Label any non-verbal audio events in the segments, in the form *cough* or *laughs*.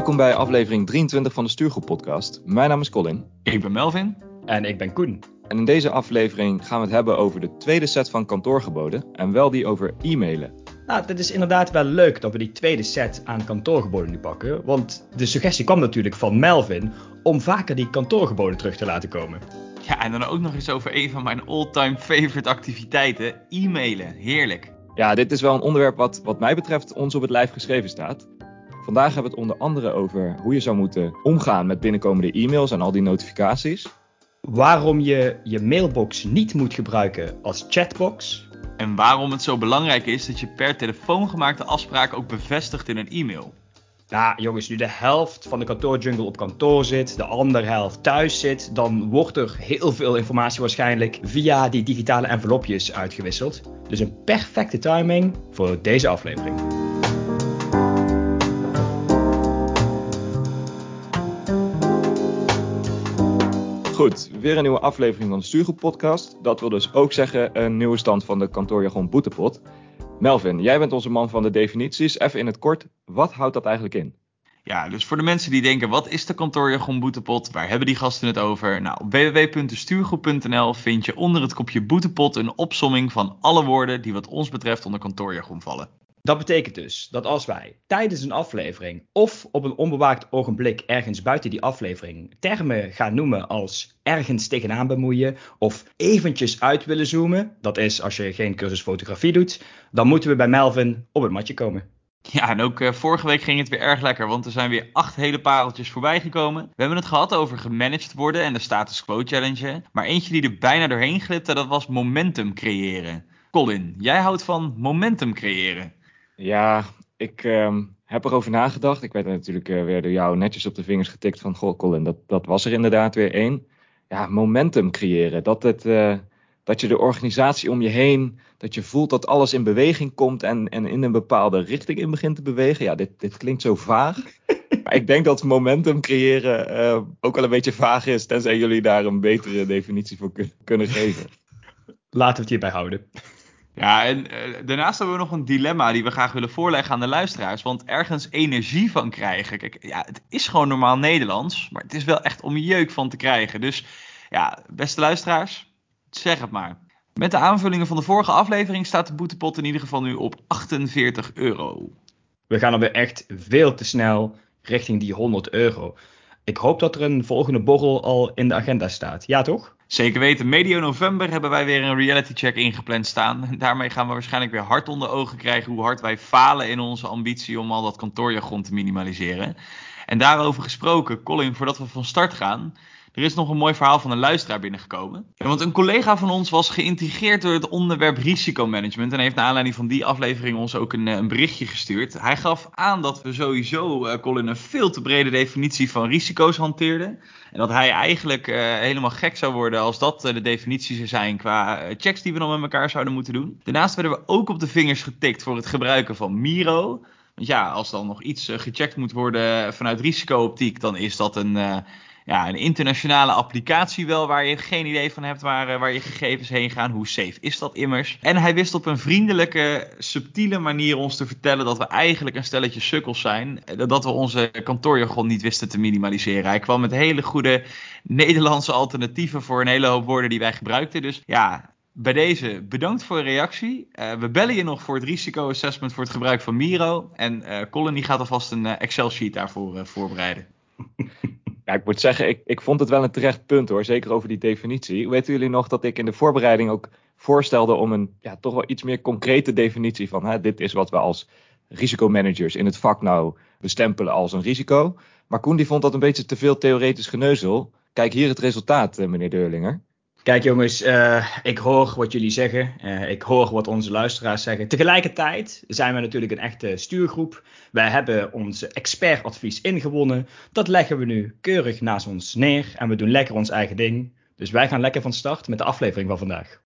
Welkom bij aflevering 23 van de Stuurgroep podcast. Mijn naam is Colin. Ik ben Melvin. En ik ben Koen. En in deze aflevering gaan we het hebben over de tweede set van kantoorgeboden en wel die over e-mailen. Nou, het is inderdaad wel leuk dat we die tweede set aan kantoorgeboden nu pakken, want de suggestie kwam natuurlijk van Melvin om vaker die kantoorgeboden terug te laten komen. Ja, en dan ook nog eens over een van mijn all-time favorite activiteiten, e-mailen. Heerlijk. Ja, dit is wel een onderwerp wat wat mij betreft ons op het lijf geschreven staat. Vandaag hebben we het onder andere over hoe je zou moeten omgaan met binnenkomende e-mails en al die notificaties. Waarom je je mailbox niet moet gebruiken als chatbox. En waarom het zo belangrijk is dat je per telefoon gemaakte afspraak ook bevestigt in een e-mail. Nou jongens, nu de helft van de kantoorjungle op kantoor zit, de andere helft thuis zit, dan wordt er heel veel informatie waarschijnlijk via die digitale envelopjes uitgewisseld. Dus een perfecte timing voor deze aflevering. Goed, weer een nieuwe aflevering van de Stuurgroep podcast. Dat wil dus ook zeggen een nieuwe stand van de kantoorjargon Boetepot. Melvin, jij bent onze man van de definities. Even in het kort, wat houdt dat eigenlijk in? Ja, dus voor de mensen die denken, wat is de kantoorjargon boetepot? Waar hebben die gasten het over? Nou, op www.stuurgroep.nl vind je onder het kopje boetepot een opsomming van alle woorden die wat ons betreft onder kantoorjargon vallen. Dat betekent dus dat als wij tijdens een aflevering of op een onbewaakt ogenblik ergens buiten die aflevering termen gaan noemen als ergens tegenaan bemoeien of eventjes uit willen zoomen, dat is als je geen cursus fotografie doet, dan moeten we bij Melvin op het matje komen. Ja, en ook uh, vorige week ging het weer erg lekker, want er zijn weer acht hele pareltjes voorbij gekomen. We hebben het gehad over gemanaged worden en de status quo challenge. Maar eentje die er bijna doorheen glipte, dat was momentum creëren. Colin, jij houdt van momentum creëren. Ja, ik uh, heb erover nagedacht. Ik werd natuurlijk uh, weer door jou netjes op de vingers getikt van... Goh, Colin, dat, dat was er inderdaad weer één. Ja, momentum creëren. Dat, het, uh, dat je de organisatie om je heen... dat je voelt dat alles in beweging komt... en, en in een bepaalde richting in begint te bewegen. Ja, dit, dit klinkt zo vaag. *laughs* maar ik denk dat momentum creëren uh, ook wel een beetje vaag is... tenzij jullie daar een betere definitie voor kunnen geven. Laten we het hierbij houden. Ja, en uh, daarnaast hebben we nog een dilemma die we graag willen voorleggen aan de luisteraars. Want ergens energie van krijgen. Kijk, ja, het is gewoon normaal Nederlands, maar het is wel echt om jeuk van te krijgen. Dus ja, beste luisteraars, zeg het maar. Met de aanvullingen van de vorige aflevering staat de boetepot in ieder geval nu op 48 euro. We gaan alweer echt veel te snel richting die 100 euro. Ik hoop dat er een volgende borrel al in de agenda staat. Ja, toch? Zeker weten. Medio november hebben wij weer een reality check ingepland staan. *laughs* Daarmee gaan we waarschijnlijk weer hard onder ogen krijgen hoe hard wij falen in onze ambitie om al dat kantoorjargon te minimaliseren. En daarover gesproken, Colin, voordat we van start gaan. Er is nog een mooi verhaal van een luisteraar binnengekomen. Want een collega van ons was geïntrigeerd door het onderwerp risicomanagement. En heeft naar aanleiding van die aflevering ons ook een, een berichtje gestuurd. Hij gaf aan dat we sowieso, uh, Colin, een veel te brede definitie van risico's hanteerden. En dat hij eigenlijk uh, helemaal gek zou worden als dat de definities er zijn qua checks die we dan met elkaar zouden moeten doen. Daarnaast werden we ook op de vingers getikt voor het gebruiken van Miro. Want ja, als dan nog iets gecheckt moet worden vanuit risicooptiek, dan is dat een ja, een internationale applicatie wel waar je geen idee van hebt waar, waar je gegevens heen gaan. Hoe safe is dat immers? En hij wist op een vriendelijke, subtiele manier ons te vertellen dat we eigenlijk een stelletje sukkels zijn. Dat we onze kantoorjargon niet wisten te minimaliseren. Hij kwam met hele goede Nederlandse alternatieven voor een hele hoop woorden die wij gebruikten. Dus ja, bij deze bedankt voor een reactie. Uh, we bellen je nog voor het risico-assessment voor het gebruik van Miro. En uh, Colin die gaat alvast een Excel-sheet daarvoor voorbereiden. *laughs* Ja, ik moet zeggen, ik, ik vond het wel een terecht punt hoor, zeker over die definitie. Weten jullie nog dat ik in de voorbereiding ook voorstelde om een ja, toch wel iets meer concrete definitie van hè, dit is wat we als risicomanagers in het vak nou bestempelen als een risico. Maar Koen die vond dat een beetje te veel theoretisch geneuzel. Kijk hier het resultaat, meneer Deurlinger. Kijk jongens, uh, ik hoor wat jullie zeggen. Uh, ik hoor wat onze luisteraars zeggen. Tegelijkertijd zijn we natuurlijk een echte stuurgroep. Wij hebben ons expertadvies ingewonnen. Dat leggen we nu keurig naast ons neer. En we doen lekker ons eigen ding. Dus wij gaan lekker van start met de aflevering van vandaag.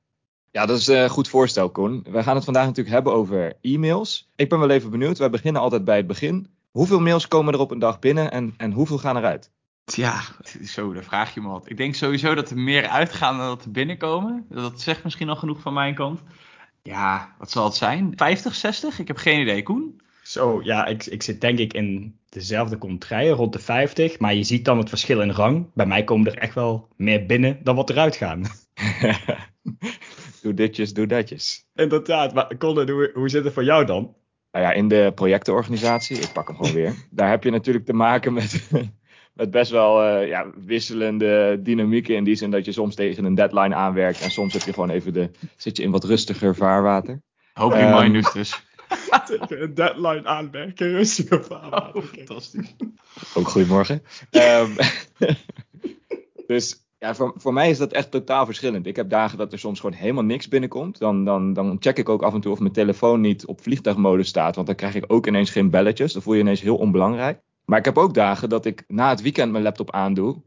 Ja, dat is een goed voorstel, Koen. We gaan het vandaag natuurlijk hebben over e-mails. Ik ben wel even benieuwd. Wij beginnen altijd bij het begin. Hoeveel mails komen er op een dag binnen en, en hoeveel gaan eruit? Ja, zo, daar vraag je me wat. Ik denk sowieso dat er meer uitgaan dan dat er binnenkomen. Dat zegt misschien al genoeg van mijn kant. Ja, wat zal het zijn? 50, 60? Ik heb geen idee, Koen. Zo, ja, ik, ik zit denk ik in dezelfde contraien, rond de 50. Maar je ziet dan het verschil in rang. Bij mij komen er echt wel meer binnen dan wat eruit gaan. *laughs* doe ditjes, doe datjes. Inderdaad, maar Colin, hoe, hoe zit het voor jou dan? Nou ja, in de projectenorganisatie, ik pak hem gewoon weer. Daar heb je natuurlijk te maken met, met best wel uh, ja, wisselende dynamieken. In die zin dat je soms tegen een deadline aanwerkt. En soms heb je gewoon even de, zit je in wat rustiger vaarwater. Hoop je um, minus dus. *laughs* tegen een deadline aanwerken, rustiger vaarwater. Oh, fantastisch. Ook goedemorgen. um, *laughs* dus ja, voor, voor mij is dat echt totaal verschillend. Ik heb dagen dat er soms gewoon helemaal niks binnenkomt. Dan, dan, dan check ik ook af en toe of mijn telefoon niet op vliegtuigmodus staat. Want dan krijg ik ook ineens geen belletjes. Dan voel je ineens heel onbelangrijk. Maar ik heb ook dagen dat ik na het weekend mijn laptop aandoe.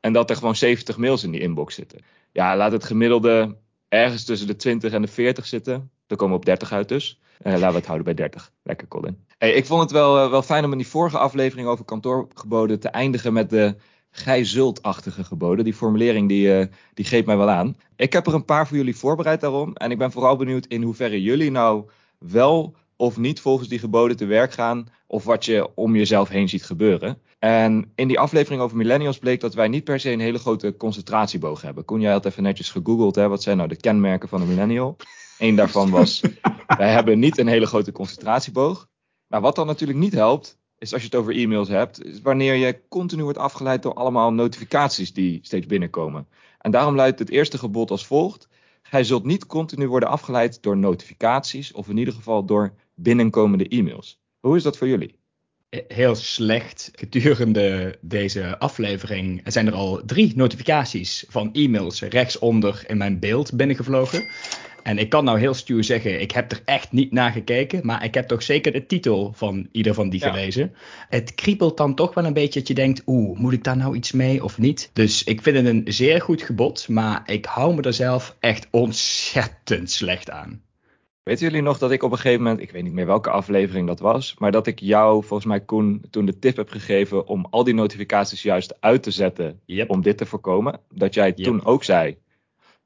En dat er gewoon 70 mails in die inbox zitten. Ja, laat het gemiddelde ergens tussen de 20 en de 40 zitten. Dan komen we op 30 uit dus. Uh, laten we het houden bij 30. Lekker Colin. Hey, ik vond het wel, uh, wel fijn om in die vorige aflevering over kantoorgeboden te eindigen met de gij zult-achtige geboden. Die formulering die, uh, die geeft mij wel aan. Ik heb er een paar voor jullie voorbereid daarom. En ik ben vooral benieuwd in hoeverre jullie nou wel of niet volgens die geboden te werk gaan. Of wat je om jezelf heen ziet gebeuren. En in die aflevering over millennials bleek dat wij niet per se een hele grote concentratieboog hebben. Koen, jij had even netjes gegoogeld. Hè? Wat zijn nou de kenmerken van een millennial? Eén daarvan was, *laughs* wij hebben niet een hele grote concentratieboog. Maar wat dan natuurlijk niet helpt, is als je het over e-mails hebt, is wanneer je continu wordt afgeleid door allemaal notificaties die steeds binnenkomen. En daarom luidt het eerste gebod als volgt. Gij zult niet continu worden afgeleid door notificaties of in ieder geval door binnenkomende e-mails. Hoe is dat voor jullie? Heel slecht. Gedurende deze aflevering zijn er al drie notificaties van e-mails rechtsonder in mijn beeld binnengevlogen. En ik kan nou heel stuur zeggen, ik heb er echt niet naar gekeken, maar ik heb toch zeker de titel van ieder van die gelezen. Het kriebelt dan toch wel een beetje dat je denkt, oeh, moet ik daar nou iets mee of niet? Dus ik vind het een zeer goed gebod, maar ik hou me er zelf echt ontzettend slecht aan. Weten jullie nog dat ik op een gegeven moment, ik weet niet meer welke aflevering dat was, maar dat ik jou, volgens mij Koen, toen de tip heb gegeven om al die notificaties juist uit te zetten om dit te voorkomen? Dat jij toen ook zei,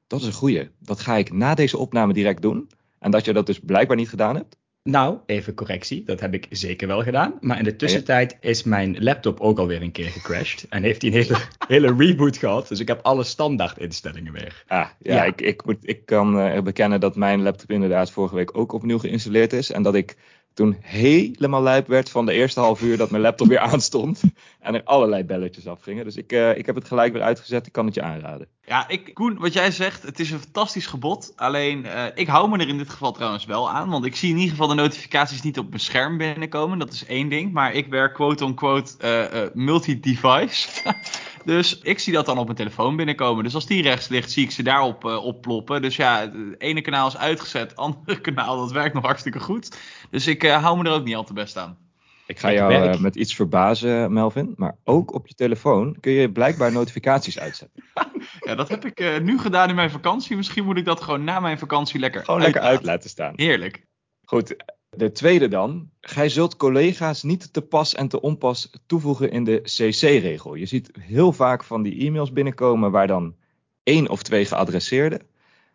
dat is een goeie. Dat ga ik na deze opname direct doen. En dat je dat dus blijkbaar niet gedaan hebt? Nou, even correctie. Dat heb ik zeker wel gedaan. Maar in de tussentijd is mijn laptop ook alweer een keer gecrashed. En heeft hij een hele, *laughs* hele reboot gehad. Dus ik heb alle standaard instellingen weer. Ah, ja, ja. Ik, ik, moet, ik kan uh, bekennen dat mijn laptop inderdaad vorige week ook opnieuw geïnstalleerd is. En dat ik toen helemaal lijp werd van de eerste half uur dat mijn laptop weer *laughs* aanstond. En er allerlei belletjes afgingen. Dus ik, uh, ik heb het gelijk weer uitgezet. Ik kan het je aanraden. Ja, ik, Koen, wat jij zegt, het is een fantastisch gebod. Alleen, uh, ik hou me er in dit geval trouwens wel aan. Want ik zie in ieder geval de notificaties niet op mijn scherm binnenkomen. Dat is één ding. Maar ik werk quote-on-quote uh, multi-device. *laughs* Dus ik zie dat dan op mijn telefoon binnenkomen. Dus als die rechts ligt, zie ik ze daarop uh, opploppen. Dus ja, het ene kanaal is uitgezet, het andere *laughs* kanaal, dat werkt nog hartstikke goed. Dus ik uh, hou me er ook niet al te best aan. Ik ga jou uh, met iets verbazen, Melvin. Maar ook op je telefoon kun je blijkbaar notificaties uitzetten. *laughs* ja, dat heb ik uh, nu gedaan in mijn vakantie. Misschien moet ik dat gewoon na mijn vakantie lekker Gewoon lekker uit laten staan. Heerlijk. Goed, de tweede dan. Gij zult collega's niet te pas en te onpas toevoegen in de CC-regel. Je ziet heel vaak van die e-mails binnenkomen waar dan één of twee geadresseerden.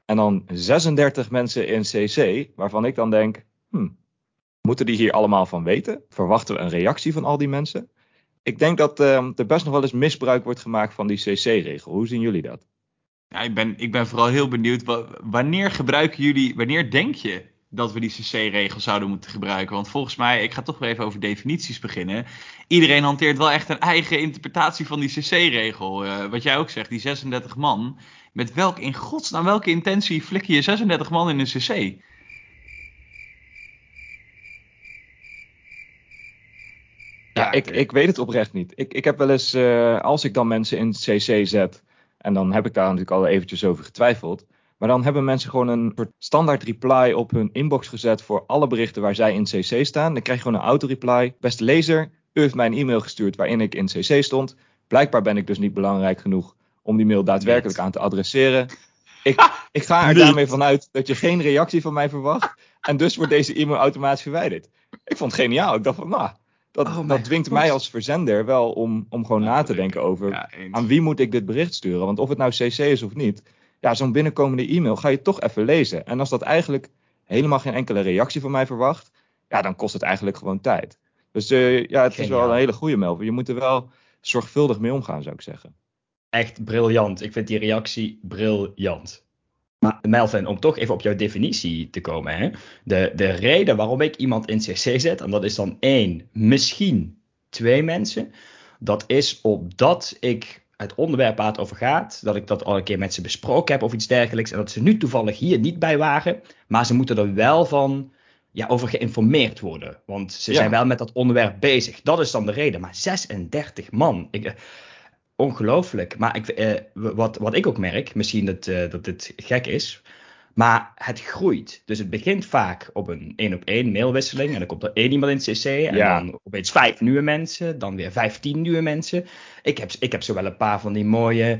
En dan 36 mensen in CC, waarvan ik dan denk, hmm, moeten die hier allemaal van weten? Verwachten we een reactie van al die mensen? Ik denk dat uh, er best nog wel eens misbruik wordt gemaakt van die CC-regel. Hoe zien jullie dat? Ja, ik, ben, ik ben vooral heel benieuwd. Wanneer gebruiken jullie, wanneer denk je dat we die CC-regel zouden moeten gebruiken. Want volgens mij, ik ga toch weer even over definities beginnen. Iedereen hanteert wel echt een eigen interpretatie van die CC-regel. Uh, wat jij ook zegt, die 36 man. Met welk, in godsnaam, welke intentie flik je 36 man in een CC? Ja, ik, ik weet het oprecht niet. Ik, ik heb wel eens, uh, als ik dan mensen in CC zet, en dan heb ik daar natuurlijk al eventjes over getwijfeld. Maar dan hebben mensen gewoon een soort standaard reply op hun inbox gezet voor alle berichten waar zij in CC staan. Dan krijg je gewoon een auto-reply. Beste lezer, u heeft mij een e-mail gestuurd waarin ik in CC stond. Blijkbaar ben ik dus niet belangrijk genoeg om die mail daadwerkelijk aan te adresseren. Ik, ik ga er daarmee vanuit dat je geen reactie van mij verwacht. En dus wordt deze e-mail automatisch verwijderd. Ik vond het geniaal. Ik dacht van, nou, dat, oh dat dwingt mij als verzender wel om, om gewoon na te denken over ja, aan wie moet ik dit bericht sturen. Want of het nou CC is of niet, ja, zo'n binnenkomende e-mail ga je toch even lezen. En als dat eigenlijk helemaal geen enkele reactie van mij verwacht, ja, dan kost het eigenlijk gewoon tijd. Dus uh, ja, het is wel een hele goede Melvin. Je moet er wel zorgvuldig mee omgaan, zou ik zeggen. Echt briljant. Ik vind die reactie briljant. Maar Melvin, om toch even op jouw definitie te komen. Hè? De, de reden waarom ik iemand in CC zet, en dat is dan één, misschien twee mensen. Dat is opdat ik het onderwerp waar het over gaat, dat ik dat al een keer met ze besproken heb of iets dergelijks. En dat ze nu toevallig hier niet bij waren. Maar ze moeten er wel van ja, over geïnformeerd worden. Want ze zijn wel met dat onderwerp bezig. Dat is dan de reden. Maar 36 man. Ik, eh, ongelooflijk. Maar ik, eh, wat, wat ik ook merk, misschien dat, uh, dat dit gek is. Maar het groeit. Dus het begint vaak op een één op één mailwisseling. En dan komt er één iemand in het CC. En dan opeens vijf nieuwe mensen. Dan weer vijftien nieuwe mensen. Ik heb, ik heb zo wel een paar van die mooie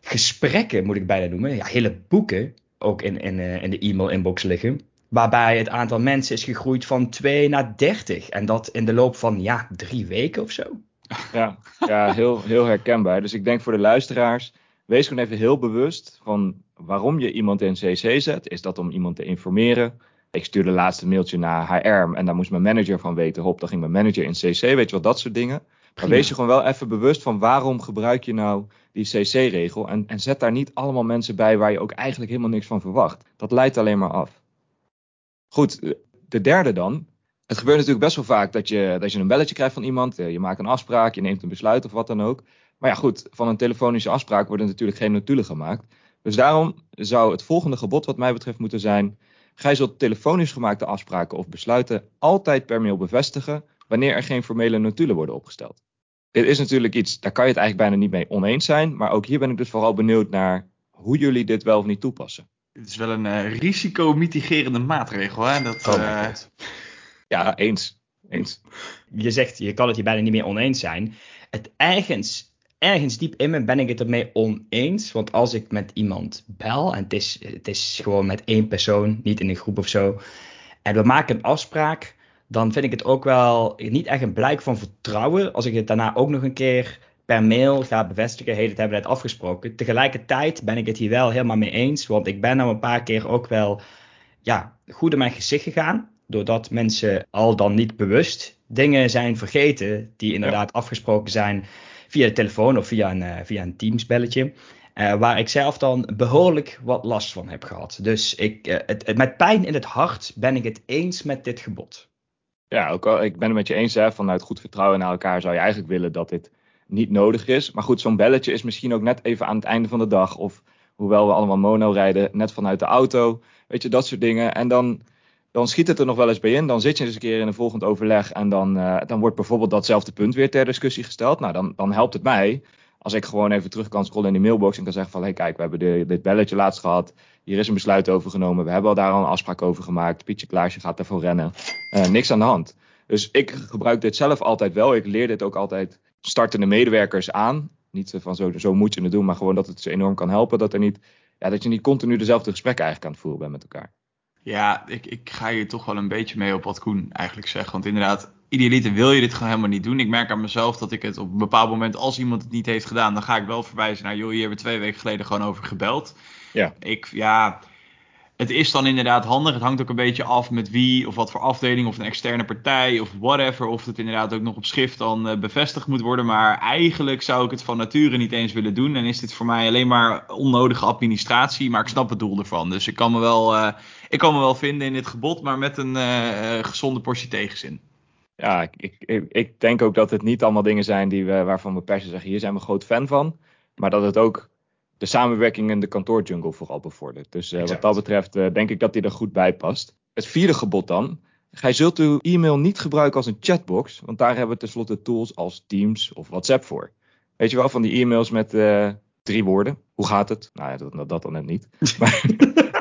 gesprekken, moet ik bijna noemen. Ja, hele boeken ook in, in, uh, in de e-mail inbox liggen. Waarbij het aantal mensen is gegroeid van 2 naar 30. En dat in de loop van ja, drie weken of zo. Ja, ja heel, heel herkenbaar. Dus ik denk voor de luisteraars, wees gewoon even heel bewust van waarom je iemand in CC zet. Is dat om iemand te informeren? Ik stuurde laatste mailtje naar HR en daar moest mijn manager van weten. Hop, dan ging mijn manager in CC, weet je wel, dat soort dingen. Maar wees je gewoon wel even bewust van waarom gebruik je nou die CC-regel. En, en zet daar niet allemaal mensen bij waar je ook eigenlijk helemaal niks van verwacht. Dat leidt alleen maar af. Goed, de derde dan. Het gebeurt natuurlijk best wel vaak dat je, dat je een belletje krijgt van iemand. Eh, je maakt een afspraak, je neemt een besluit of wat dan ook. Maar ja, goed, van een telefonische afspraak worden natuurlijk geen notulen gemaakt. Dus daarom zou het volgende gebod wat mij betreft moeten zijn. Gij zult telefonisch gemaakte afspraken of besluiten altijd per mail bevestigen wanneer er geen formele notulen worden opgesteld. Dit is natuurlijk iets, daar kan je het eigenlijk bijna niet mee oneens zijn. Maar ook hier ben ik dus vooral benieuwd naar hoe jullie dit wel of niet toepassen. Het is wel een uh, risico-mitigerende maatregel. Hè? Dat, oh uh... Ja, eens. eens. Je zegt, je kan het hier bijna niet meer oneens zijn. Het ergens, ergens diep in me ben ik het ermee oneens. Want als ik met iemand bel, en het is, het is gewoon met één persoon, niet in een groep of zo. En we maken een afspraak, dan vind ik het ook wel niet echt een blijk van vertrouwen. Als ik het daarna ook nog een keer per mail ga bevestigen, hey, dat hebben we net afgesproken. Tegelijkertijd ben ik het hier wel helemaal mee eens, want ik ben nou een paar keer ook wel ja, goed in mijn gezicht gegaan, doordat mensen al dan niet bewust dingen zijn vergeten die inderdaad afgesproken zijn via de telefoon of via een, uh, via een Teams belletje. Uh, waar ik zelf dan behoorlijk wat last van heb gehad. Dus ik, uh, het, met pijn in het hart ben ik het eens met dit gebod. Ja, ook al, ik ben het met je eens. Hè, vanuit goed vertrouwen naar elkaar zou je eigenlijk willen dat dit niet nodig is. Maar goed, zo'n belletje is misschien ook net even aan het einde van de dag. Of hoewel we allemaal mono rijden, net vanuit de auto. Weet je, dat soort dingen. En dan, dan schiet het er nog wel eens bij in. Dan zit je eens een keer in een volgend overleg. En dan, uh, dan wordt bijvoorbeeld datzelfde punt weer ter discussie gesteld. Nou, dan, dan helpt het mij. Als ik gewoon even terug kan scrollen in die mailbox en kan zeggen van... hé hey, kijk, we hebben de, dit belletje laatst gehad. Hier is een besluit over genomen. We hebben al daar al een afspraak over gemaakt. Pietje Klaasje gaat ervoor rennen. Uh, niks aan de hand. Dus ik gebruik dit zelf altijd wel. Ik leer dit ook altijd startende medewerkers aan. Niet van zo, zo moet je het doen, maar gewoon dat het ze enorm kan helpen. Dat, er niet, ja, dat je niet continu dezelfde gesprekken eigenlijk aan het voeren bent met elkaar. Ja, ik, ik ga hier toch wel een beetje mee op wat Koen eigenlijk zegt. Want inderdaad, idealiter wil je dit gewoon helemaal niet doen. Ik merk aan mezelf dat ik het op een bepaald moment, als iemand het niet heeft gedaan, dan ga ik wel verwijzen naar, joh, hier hebben we twee weken geleden gewoon over gebeld. Ja. Ik, ja, het is dan inderdaad handig. Het hangt ook een beetje af met wie of wat voor afdeling of een externe partij of whatever. Of het inderdaad ook nog op schrift dan uh, bevestigd moet worden. Maar eigenlijk zou ik het van nature niet eens willen doen. En is dit voor mij alleen maar onnodige administratie. Maar ik snap het doel ervan. Dus ik kan me wel, uh, ik kan me wel vinden in dit gebod, maar met een uh, gezonde portie tegenzin. Ja, ik, ik, ik, denk ook dat het niet allemaal dingen zijn die we, waarvan we per se zeggen, hier zijn we groot fan van. Maar dat het ook de samenwerking in de kantoorjungle vooral bevordert. Dus uh, wat dat betreft uh, denk ik dat die er goed bij past. Het vierde gebod dan. Gij zult uw e-mail niet gebruiken als een chatbox, want daar hebben we tenslotte tools als Teams of WhatsApp voor. Weet je wel, van die e-mails met uh, drie woorden. Hoe gaat het? Nou ja, dat, dat dan net niet. *laughs* maar,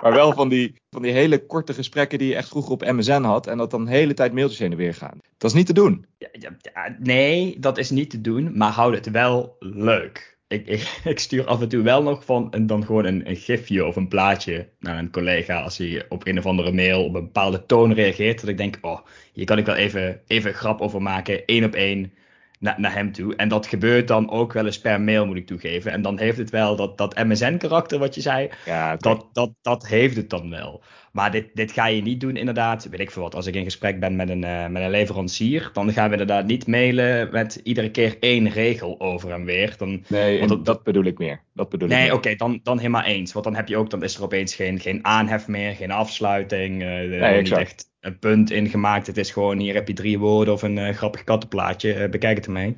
maar, wel van die, van die hele korte gesprekken die je echt vroeger op MSN had. En dat dan de hele tijd mailtjes heen en weer gaan. Dat is niet te doen. Ja, ja, nee, dat is niet te doen. Maar houd het wel leuk ik, ik, *laughs* ik, stuur af en toe wel nog van en dan gewoon een, een, gifje of een plaatje naar een collega als hij op een of andere mail op een bepaalde toon reageert. Dat ik denk, oh, hier kan ik wel even, even grap over maken, één op één. naar, naar hem toe. En dat gebeurt dan ook wel eens per mail, moet ik toegeven. En dan heeft het wel dat, dat MSN-karakter wat je zei, Ja, dat, dat, dat heeft het dan wel. Maar dit, dit ga je niet doen, inderdaad. Weet ik veel wat. Als ik in gesprek ben met een, eh, met een leverancier, dan gaan we inderdaad niet mailen met iedere keer één regel over en weer. Dan, nee, want dat- dat, bedoel ik meer. Dat bedoel ik nee, oké, dan, dan helemaal eens. Want dan heb je ook, dan is er opeens geen, geen aanhef meer, geen afsluiting. er wordt niet echt een punt ingemaakt. Het is gewoon, hier heb je drie woorden of een eh, grappig kattenplaatje. bekijk het ermee.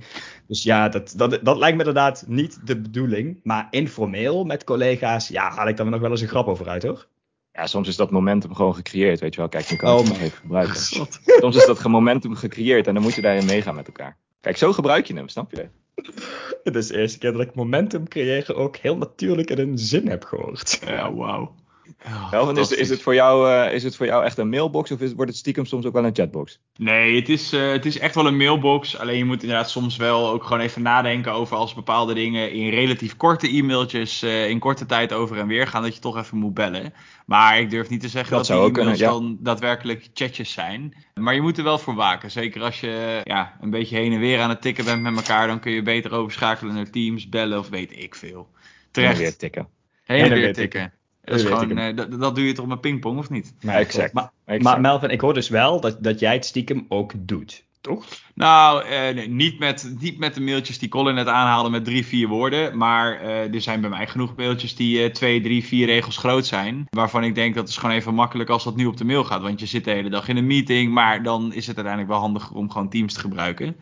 Dus ja, dat, dat, dat lijkt me inderdaad niet de bedoeling. Maar informeel met collega's, ja, haal ik daar nog wel eens een grap over uit, hoor. Ja, soms is dat momentum gewoon gecreëerd, weet je wel. Kijk, nu kan ik Oh het nog mijn even gebruiken. *laughs* Soms is dat momentum gecreëerd en dan moet je daarin meegaan met elkaar. Kijk, zo gebruik je hem, snap je? Het is de eerste keer dat ik momentum creëren ook heel natuurlijk in een zin heb gehoord. Ja, wauw. Oh, Melvin, is, is, het voor jou, eh, is het voor jou echt een mailbox of is, wordt het stiekem soms ook wel een chatbox? Nee, het is, eh, het is echt wel een mailbox. Alleen je moet inderdaad soms wel ook gewoon even nadenken over als bepaalde dingen in relatief korte e-mailtjes eh, in korte tijd over en weer gaan, dat je toch even moet bellen. Maar ik durf niet te zeggen Dat dat, zou die e-mails ja. dan daadwerkelijk chatjes zijn. Maar je moet er wel voor waken. Zeker als je ja, een beetje heen en weer aan het tikken bent met elkaar, dan kun je beter overschakelen naar Teams, bellen of weet ik veel. Terecht. En weer tikken. Heen en weer tikken. Dat, is gewoon, eh, dat, dat doe je toch met pingpong of niet? Maar, Exact. Maar, Exact. maar Melvin, ik hoor dus wel dat, dat jij het stiekem ook doet. Toch? Nou, eh, nee, niet, met, niet met de mailtjes die Colin net aanhaalde met drie, vier woorden. Maar eh, er zijn bij mij genoeg mailtjes die twee, drie, vier regels groot zijn. Waarvan ik denk dat is gewoon even makkelijk als dat nu op de mail gaat. Want je zit de hele dag in een meeting. Maar dan is het uiteindelijk wel handiger om gewoon Teams te gebruiken.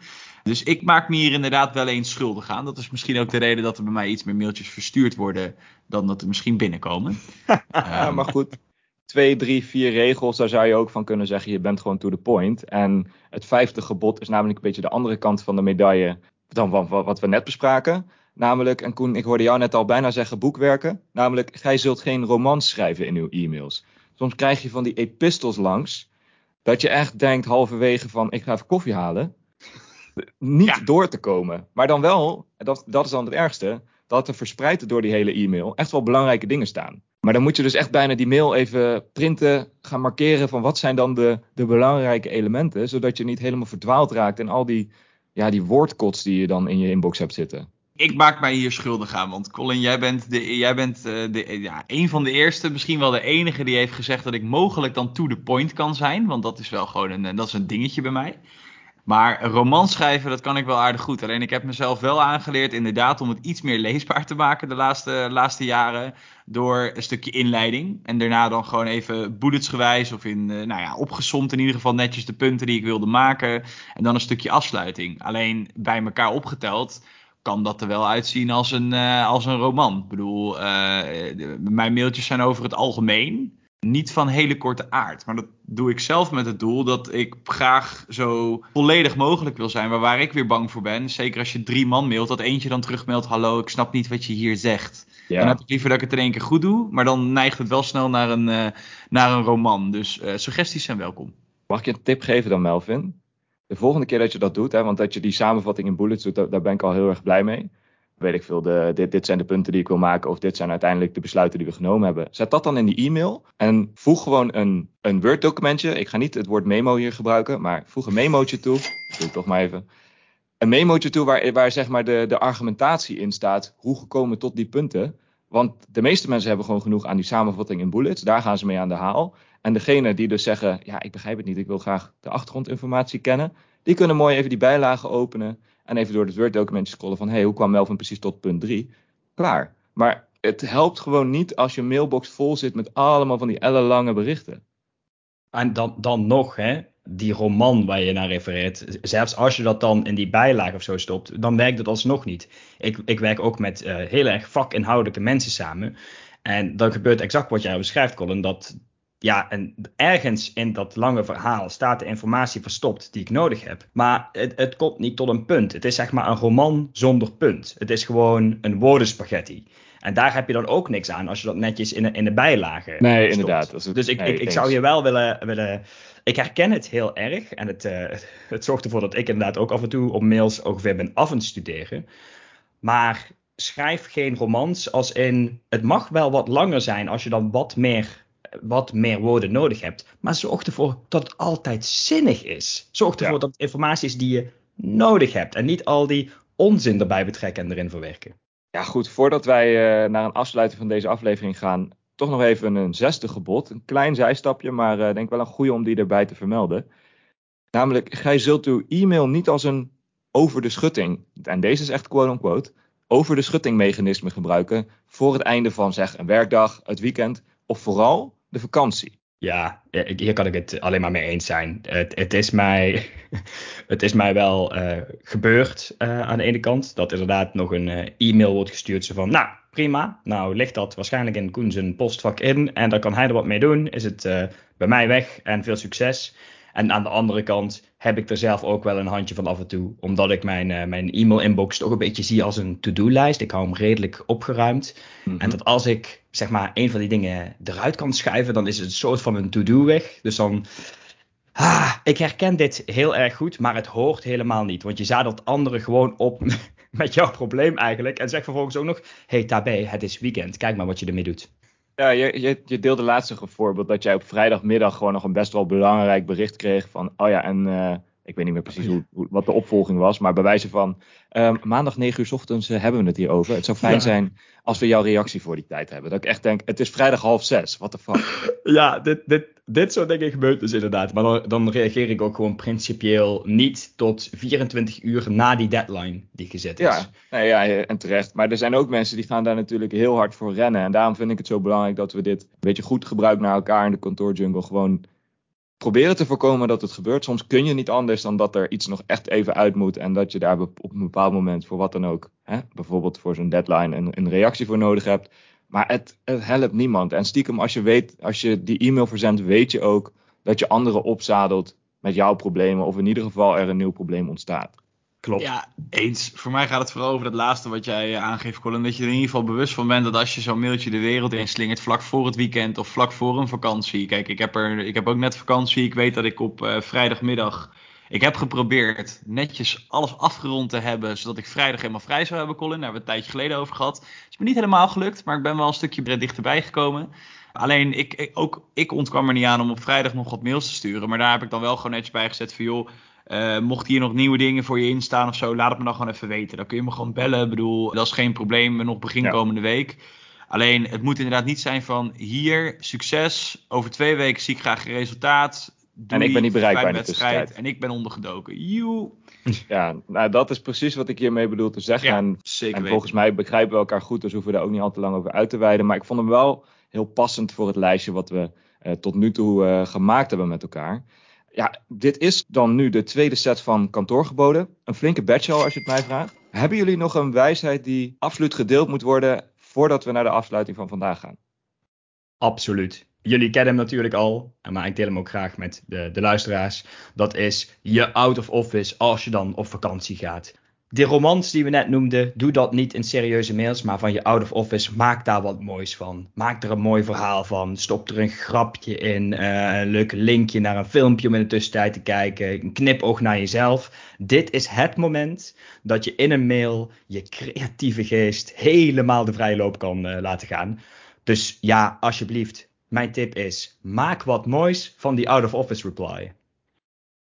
Dus ik maak me hier inderdaad wel eens schuldig aan. Dat is misschien ook de reden dat er bij mij iets meer mailtjes verstuurd worden. Dan dat er misschien binnenkomen. *laughs* Ja, Ehm, maar goed. Twee, drie, vier regels, daar zou je ook van kunnen zeggen, je bent gewoon to the point. En het vijfde gebod is namelijk een beetje de andere kant van de medaille dan wat we net bespraken. Namelijk, en Koen, ik hoorde jou net al bijna zeggen boekwerken. Namelijk, gij zult geen romans schrijven in uw e-mails. Soms krijg je van die epistels langs, dat je echt denkt halverwege van, ik ga even koffie halen. Niet Ja. door te komen. Maar dan wel, en dat, dat is dan het ergste, dat er verspreid door die hele e-mail echt wel belangrijke dingen staan. Maar dan moet je dus echt bijna die mail even printen, gaan markeren van wat zijn dan de, de belangrijke elementen, zodat je niet helemaal verdwaald raakt in al die, ja, die woordkots die je dan in je inbox hebt zitten. Ik maak mij hier schuldig aan, want Colin, jij bent, de, jij bent eh, de, ja, een van de eerste, misschien wel de enige die heeft gezegd dat ik mogelijk dan to the point kan zijn. Want dat is wel gewoon een, eh, dat is een dingetje bij mij. Maar een schrijven, dat kan ik wel aardig goed. Alleen ik heb mezelf wel aangeleerd inderdaad om het iets meer leesbaar te maken de laatste, laatste jaren. Door een stukje inleiding. En daarna dan gewoon even bulletsgewijs of in, eh, nou ja, opgesomd in ieder geval netjes de punten die ik wilde maken. En dan een stukje afsluiting. Alleen bij elkaar opgeteld kan dat er wel uitzien als een, eh, als een roman. Ik bedoel, eh, mijn mailtjes zijn over het algemeen niet van hele korte aard. Maar dat doe ik zelf met het doel dat ik graag zo volledig mogelijk wil zijn. Maar waar ik weer bang voor ben, zeker als je drie man mailt, dat eentje dan terugmeldt: Hallo, ik snap niet wat je hier zegt. Dan heb ik liever dat ik het in één keer goed doe, maar dan neigt het wel snel naar een, eh, naar een roman. Dus eh, suggesties zijn welkom. Mag ik je een tip geven dan, Melvin? De volgende keer dat je dat doet, hè, want dat je die samenvatting in bullets doet, daar, daar ben ik al heel erg blij mee. Weet ik veel, de, dit, dit zijn de punten die ik wil maken, of dit zijn uiteindelijk de besluiten die we genomen hebben. Zet dat dan in die e-mail en voeg gewoon een, een Word-documentje. Ik ga niet het woord memo hier gebruiken, maar voeg een memootje toe. Doe ik toch maar even. Een memootje toe waar, waar zeg maar de, de argumentatie in staat. Hoe gekomen tot die punten. Want de meeste mensen hebben gewoon genoeg aan die samenvatting in bullets. Daar gaan ze mee aan de haal. En degene die dus zeggen, ja, ik begrijp het niet, ik wil graag de achtergrondinformatie kennen, die kunnen mooi even die bijlagen openen en even door het Word-documentje scrollen van, hé, hey, hoe kwam Melvin precies tot punt 3? Klaar. Maar het helpt gewoon niet als je mailbox vol zit met allemaal van die ellenlange berichten. En dan, dan nog, hè, die roman waar je naar refereert, zelfs als je dat dan in die bijlage of zo stopt, dan werkt het alsnog niet. Ik, ik werk ook met eh, heel erg vakinhoudelijke mensen samen. En dan gebeurt exact wat jij beschrijft, Colin, dat ja, en ergens in dat lange verhaal staat de informatie verstopt die ik nodig heb. Maar het, het komt niet tot een punt. Het is zeg maar een roman zonder punt. Het is gewoon een woordenspaghetti. En daar heb je dan ook niks aan als je dat netjes in de, in de bijlage Nee, stopt. inderdaad. Het- Dus ik, nee, ik, zou je wel willen, willen. Ik herken het heel erg. En het, eh, *laughs* het zorgt ervoor dat ik inderdaad ook af en toe op mails ongeveer ben af het studeren. Maar schrijf geen romans als in. Het mag wel wat langer zijn als je dan wat meer, wat meer woorden nodig hebt. Maar zorg ervoor dat het altijd zinnig is. Zorg ervoor Ja. dat het informatie is die je nodig hebt. En niet al die onzin erbij betrekken en erin verwerken. Ja, goed. Voordat wij uh, naar een afsluiting van deze aflevering gaan, toch nog even een zesde gebod. Een klein zijstapje, maar uh, denk wel een goede om die erbij te vermelden. Namelijk, gij zult uw e-mail niet als een over de schutting, en deze is echt quote-unquote, over de schutting mechanisme gebruiken voor het einde van zeg een werkdag, het weekend of vooral de vakantie. Ja, hier kan ik het alleen maar mee eens zijn. Het, het is, mij, *laughs* het is mij wel uh, gebeurd uh, aan de ene kant. Dat inderdaad nog een uh, e-mail wordt gestuurd. Zo van, nou prima, nou ligt dat waarschijnlijk in Koen zijn postvak in. En dan kan hij er wat mee doen. Is het bij mij weg en veel succes. En aan de andere kant heb ik er zelf ook wel een handje van af en toe. Omdat ik mijn, uh, mijn e-mail inbox toch een beetje zie als een to-do-lijst. Ik hou hem redelijk opgeruimd. Mm-hmm. En dat als ik zeg maar een van die dingen eruit kan schuiven, dan is het een soort van een to-do weg. Dus dan. Ah, ik herken dit heel erg goed, maar het hoort helemaal niet. Want je zadelt anderen gewoon op *laughs* met jouw probleem eigenlijk. En zeg vervolgens ook nog: Hey Tabé, het is weekend. Kijk maar wat je ermee doet. Ja, je, je, je deelde laatst een voorbeeld dat jij op vrijdagmiddag gewoon nog een best wel belangrijk bericht kreeg van, oh ja, en uh, ik weet niet meer precies hoe, hoe, wat de opvolging was, maar bij wijze van, um, maandag 9 uur s ochtends uh, hebben we het hier over. Het zou fijn ja. zijn als we jouw reactie voor die tijd hebben. Dat ik echt denk, het is vrijdag half zes, what the fuck. Ja, dit, dit, dit soort dingen gebeurt dus inderdaad. Maar dan, dan, reageer ik ook gewoon principieel niet tot 24 uur na die deadline die gezet is. Ja, ja, en terecht. Maar er zijn ook mensen die gaan daar natuurlijk heel hard voor rennen. En daarom vind ik het zo belangrijk dat we dit een beetje goed gebruiken naar elkaar in de kantoorjungle. Gewoon proberen te voorkomen dat het gebeurt. Soms kun je niet anders dan dat er iets nog echt even uit moet. En dat je daar op een bepaald moment voor wat dan ook, hè, bijvoorbeeld voor zo'n deadline, een, een reactie voor nodig hebt. Maar het, het helpt niemand. En stiekem, als je weet, als je die e-mail verzendt, weet je ook dat je anderen opzadelt met jouw problemen. Of in ieder geval er een nieuw probleem ontstaat. Klopt. Ja, eens. Voor mij gaat het vooral over dat laatste wat jij aangeeft, Colin. Dat je er in ieder geval bewust van bent dat als je zo'n mailtje de wereld in slingert vlak voor het weekend of vlak voor een vakantie. Kijk, ik heb, er, ik heb ook net vakantie. Ik weet dat ik op uh, vrijdagmiddag. Ik heb geprobeerd netjes alles afgerond te hebben, zodat ik vrijdag helemaal vrij zou hebben, Colin. Daar hebben we een tijdje geleden over gehad. Het is me niet helemaal gelukt, maar ik ben wel een stukje dichterbij gekomen. Alleen, ik, ik, ook, ik ontkwam er niet aan om op vrijdag nog wat mails te sturen. Maar daar heb ik dan wel gewoon netjes bij gezet van, joh, uh, mocht hier nog nieuwe dingen voor je instaan of zo, laat het me dan gewoon even weten. Dan kun je me gewoon bellen. Ik bedoel, dat is geen probleem. Nog begin ja. komende week. Alleen, het moet inderdaad niet zijn van hier, succes. Over twee weken zie ik graag een resultaat. Doei, en ik ben niet bereikbaar in de tussentijd. En ik ben ondergedoken. Joe. *laughs* Ja, nou dat is precies wat ik hiermee bedoel te zeggen. Ja, en, zeker en volgens mij begrijpen we elkaar goed, dus hoeven we daar ook niet al te lang over uit te wijden. Maar ik vond hem wel heel passend voor het lijstje wat we uh, tot nu toe uh, gemaakt hebben met elkaar. Ja, dit is dan nu de tweede set van kantoorgeboden. Een flinke batch al, als je het mij vraagt. Hebben jullie nog een wijsheid die absoluut gedeeld moet worden voordat we naar de afsluiting van vandaag gaan? Absoluut. Jullie kennen hem natuurlijk al, maar ik deel hem ook graag met de, de luisteraars. Dat is je out of office als je dan op vakantie gaat. De romans die we net noemden, doe dat niet in serieuze mails, maar van je out of office, maak daar wat moois van. Maak er een mooi verhaal van. Stop er een grapje in, uh, een leuk linkje naar een filmpje om in de tussentijd te kijken, een knipoog naar jezelf. Dit is het moment dat je in een mail je creatieve geest helemaal de vrije loop kan uh, laten gaan. Dus ja, alsjeblieft, mijn tip is: maak wat moois van die out of office reply.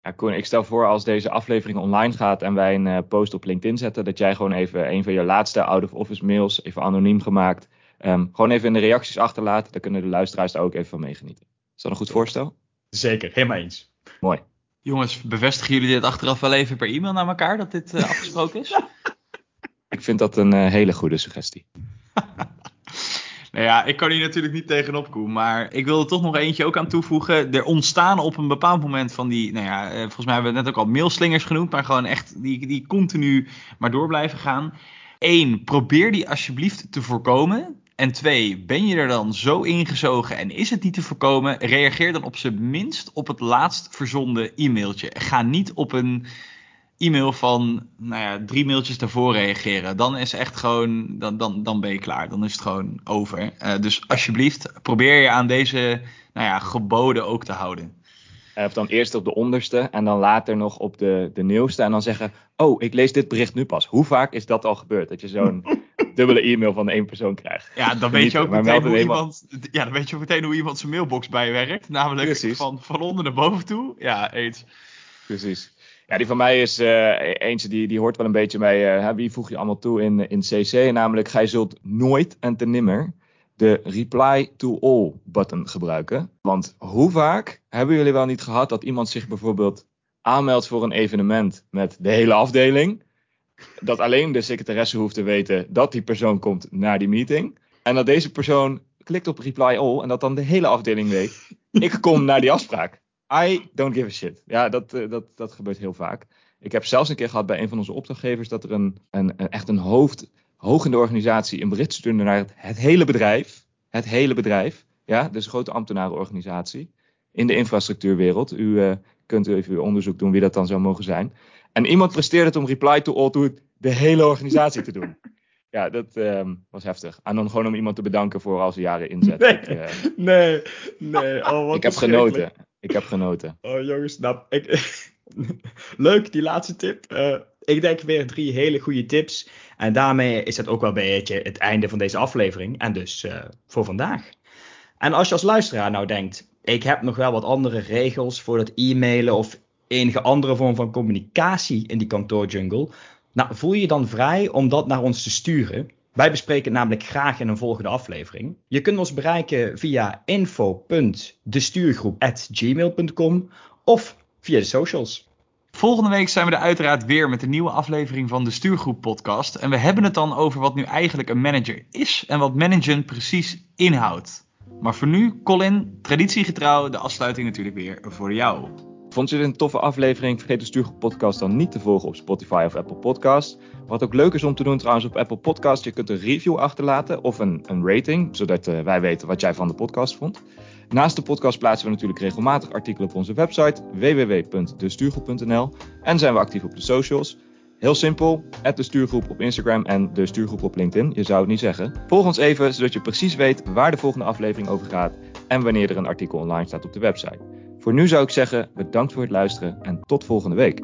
Ja, Koen, ik stel voor als deze aflevering online gaat en wij een uh, post op LinkedIn zetten, dat jij gewoon even een van je laatste out-of-office mails, even anoniem gemaakt, um, gewoon even in de reacties achterlaat. Dan kunnen de luisteraars daar ook even van meegenieten. Is dat een goed voorstel? Zeker, helemaal eens. Mooi. Jongens, bevestigen jullie dit achteraf wel even per e-mail naar elkaar, dat dit uh, afgesproken is? *laughs* ik vind dat een uh, hele goede suggestie. *laughs* Nou ja, ik kan hier natuurlijk niet tegenop komen, maar ik wil er toch nog eentje ook aan toevoegen. Er ontstaan op een bepaald moment van die, nou ja, volgens mij hebben we het net ook al mailslingers genoemd, maar gewoon echt die, die continu maar door blijven gaan. Eén, probeer die alsjeblieft te voorkomen. En twee, ben je er dan zo ingezogen en is het niet te voorkomen? Reageer dan op zijn minst op het laatst verzonden e-mailtje. Ga niet op een e-mail van nou ja, drie mailtjes daarvoor reageren. Dan is echt gewoon, dan, dan, dan ben je klaar. Dan is het gewoon over. Uh, dus alsjeblieft, probeer je aan deze nou ja, geboden ook te houden. Of dan eerst op de onderste en dan later nog op de, de nieuwste. En dan zeggen, oh, ik lees dit bericht nu pas. Hoe vaak is dat al gebeurd? Dat je zo'n *laughs* dubbele e-mail van één persoon krijgt. Ja, dan weet je ook meteen hoe iemand, ja, dan weet je ook meteen hoe iemand zijn mailbox bijwerkt. Namelijk van, van onder naar boven toe. Ja, eens. Precies. Ja, die van mij is uh, eentje die, die hoort wel een beetje bij uh, wie voeg je allemaal toe in, in CC. Namelijk, gij zult nooit en te nimmer de reply to all button gebruiken. Want hoe vaak hebben jullie wel niet gehad dat iemand zich bijvoorbeeld aanmeldt voor een evenement met de hele afdeling. Dat alleen de secretaresse hoeft te weten dat die persoon komt naar die meeting. En dat deze persoon klikt op reply all en dat dan de hele afdeling weet. Ik kom naar die afspraak. I don't give a shit. Ja, dat, uh, dat, dat gebeurt heel vaak. Ik heb zelfs een keer gehad bij een van onze opdrachtgevers dat er een, een, een echt een hoofd hoog in de organisatie een bericht stuurde naar het, het hele bedrijf. Het hele bedrijf. Ja, dus een grote ambtenarenorganisatie in de infrastructuurwereld. U uh, kunt u even uw onderzoek doen wie dat dan zou mogen zijn. En iemand presteerde het om reply to all to de hele organisatie te doen. Ja, dat um, was heftig. En dan gewoon om iemand te bedanken voor al zijn jaren inzet. Nee, ik, uh, nee, nee. Oh, wat ik heb genoten. Ik heb genoten. *laughs* Oh jongens, nou, ik, *laughs* leuk die laatste tip. Uh, ik denk weer drie hele goede tips. En daarmee is het ook wel een beetje het einde van deze aflevering. En dus uh, voor vandaag. En als je als luisteraar nou denkt, ik heb nog wel wat andere regels voor het e-mailen of enige andere vorm van communicatie in die kantoorjungle. Nou, voel je dan vrij om dat naar ons te sturen. Wij bespreken het namelijk graag in een volgende aflevering. Je kunt ons bereiken via info.destuurgroep.gmail.com of via de socials. Volgende week zijn we er uiteraard weer met een nieuwe aflevering van de Stuurgroep podcast. En we hebben het dan over wat nu eigenlijk een manager is en wat managen precies inhoudt. Maar voor nu, Colin, traditiegetrouw, de afsluiting natuurlijk weer voor jou. Vond je dit een toffe aflevering? Vergeet de Stuurgroep podcast dan niet te volgen op Spotify of Apple Podcast. Wat ook leuk is om te doen trouwens op Apple Podcast, je kunt een review achterlaten of een, een rating, zodat uh, wij weten wat jij van de podcast vond. Naast de podcast plaatsen we natuurlijk regelmatig artikelen op onze website www.destuurgroep.nl en zijn we actief op de socials. Heel simpel, de stuurgroep op Instagram en de stuurgroep op LinkedIn. Je zou het niet zeggen. Volg ons even, zodat je precies weet waar de volgende aflevering over gaat en wanneer er een artikel online staat op de website. Voor nu zou ik zeggen, bedankt voor het luisteren en tot volgende week.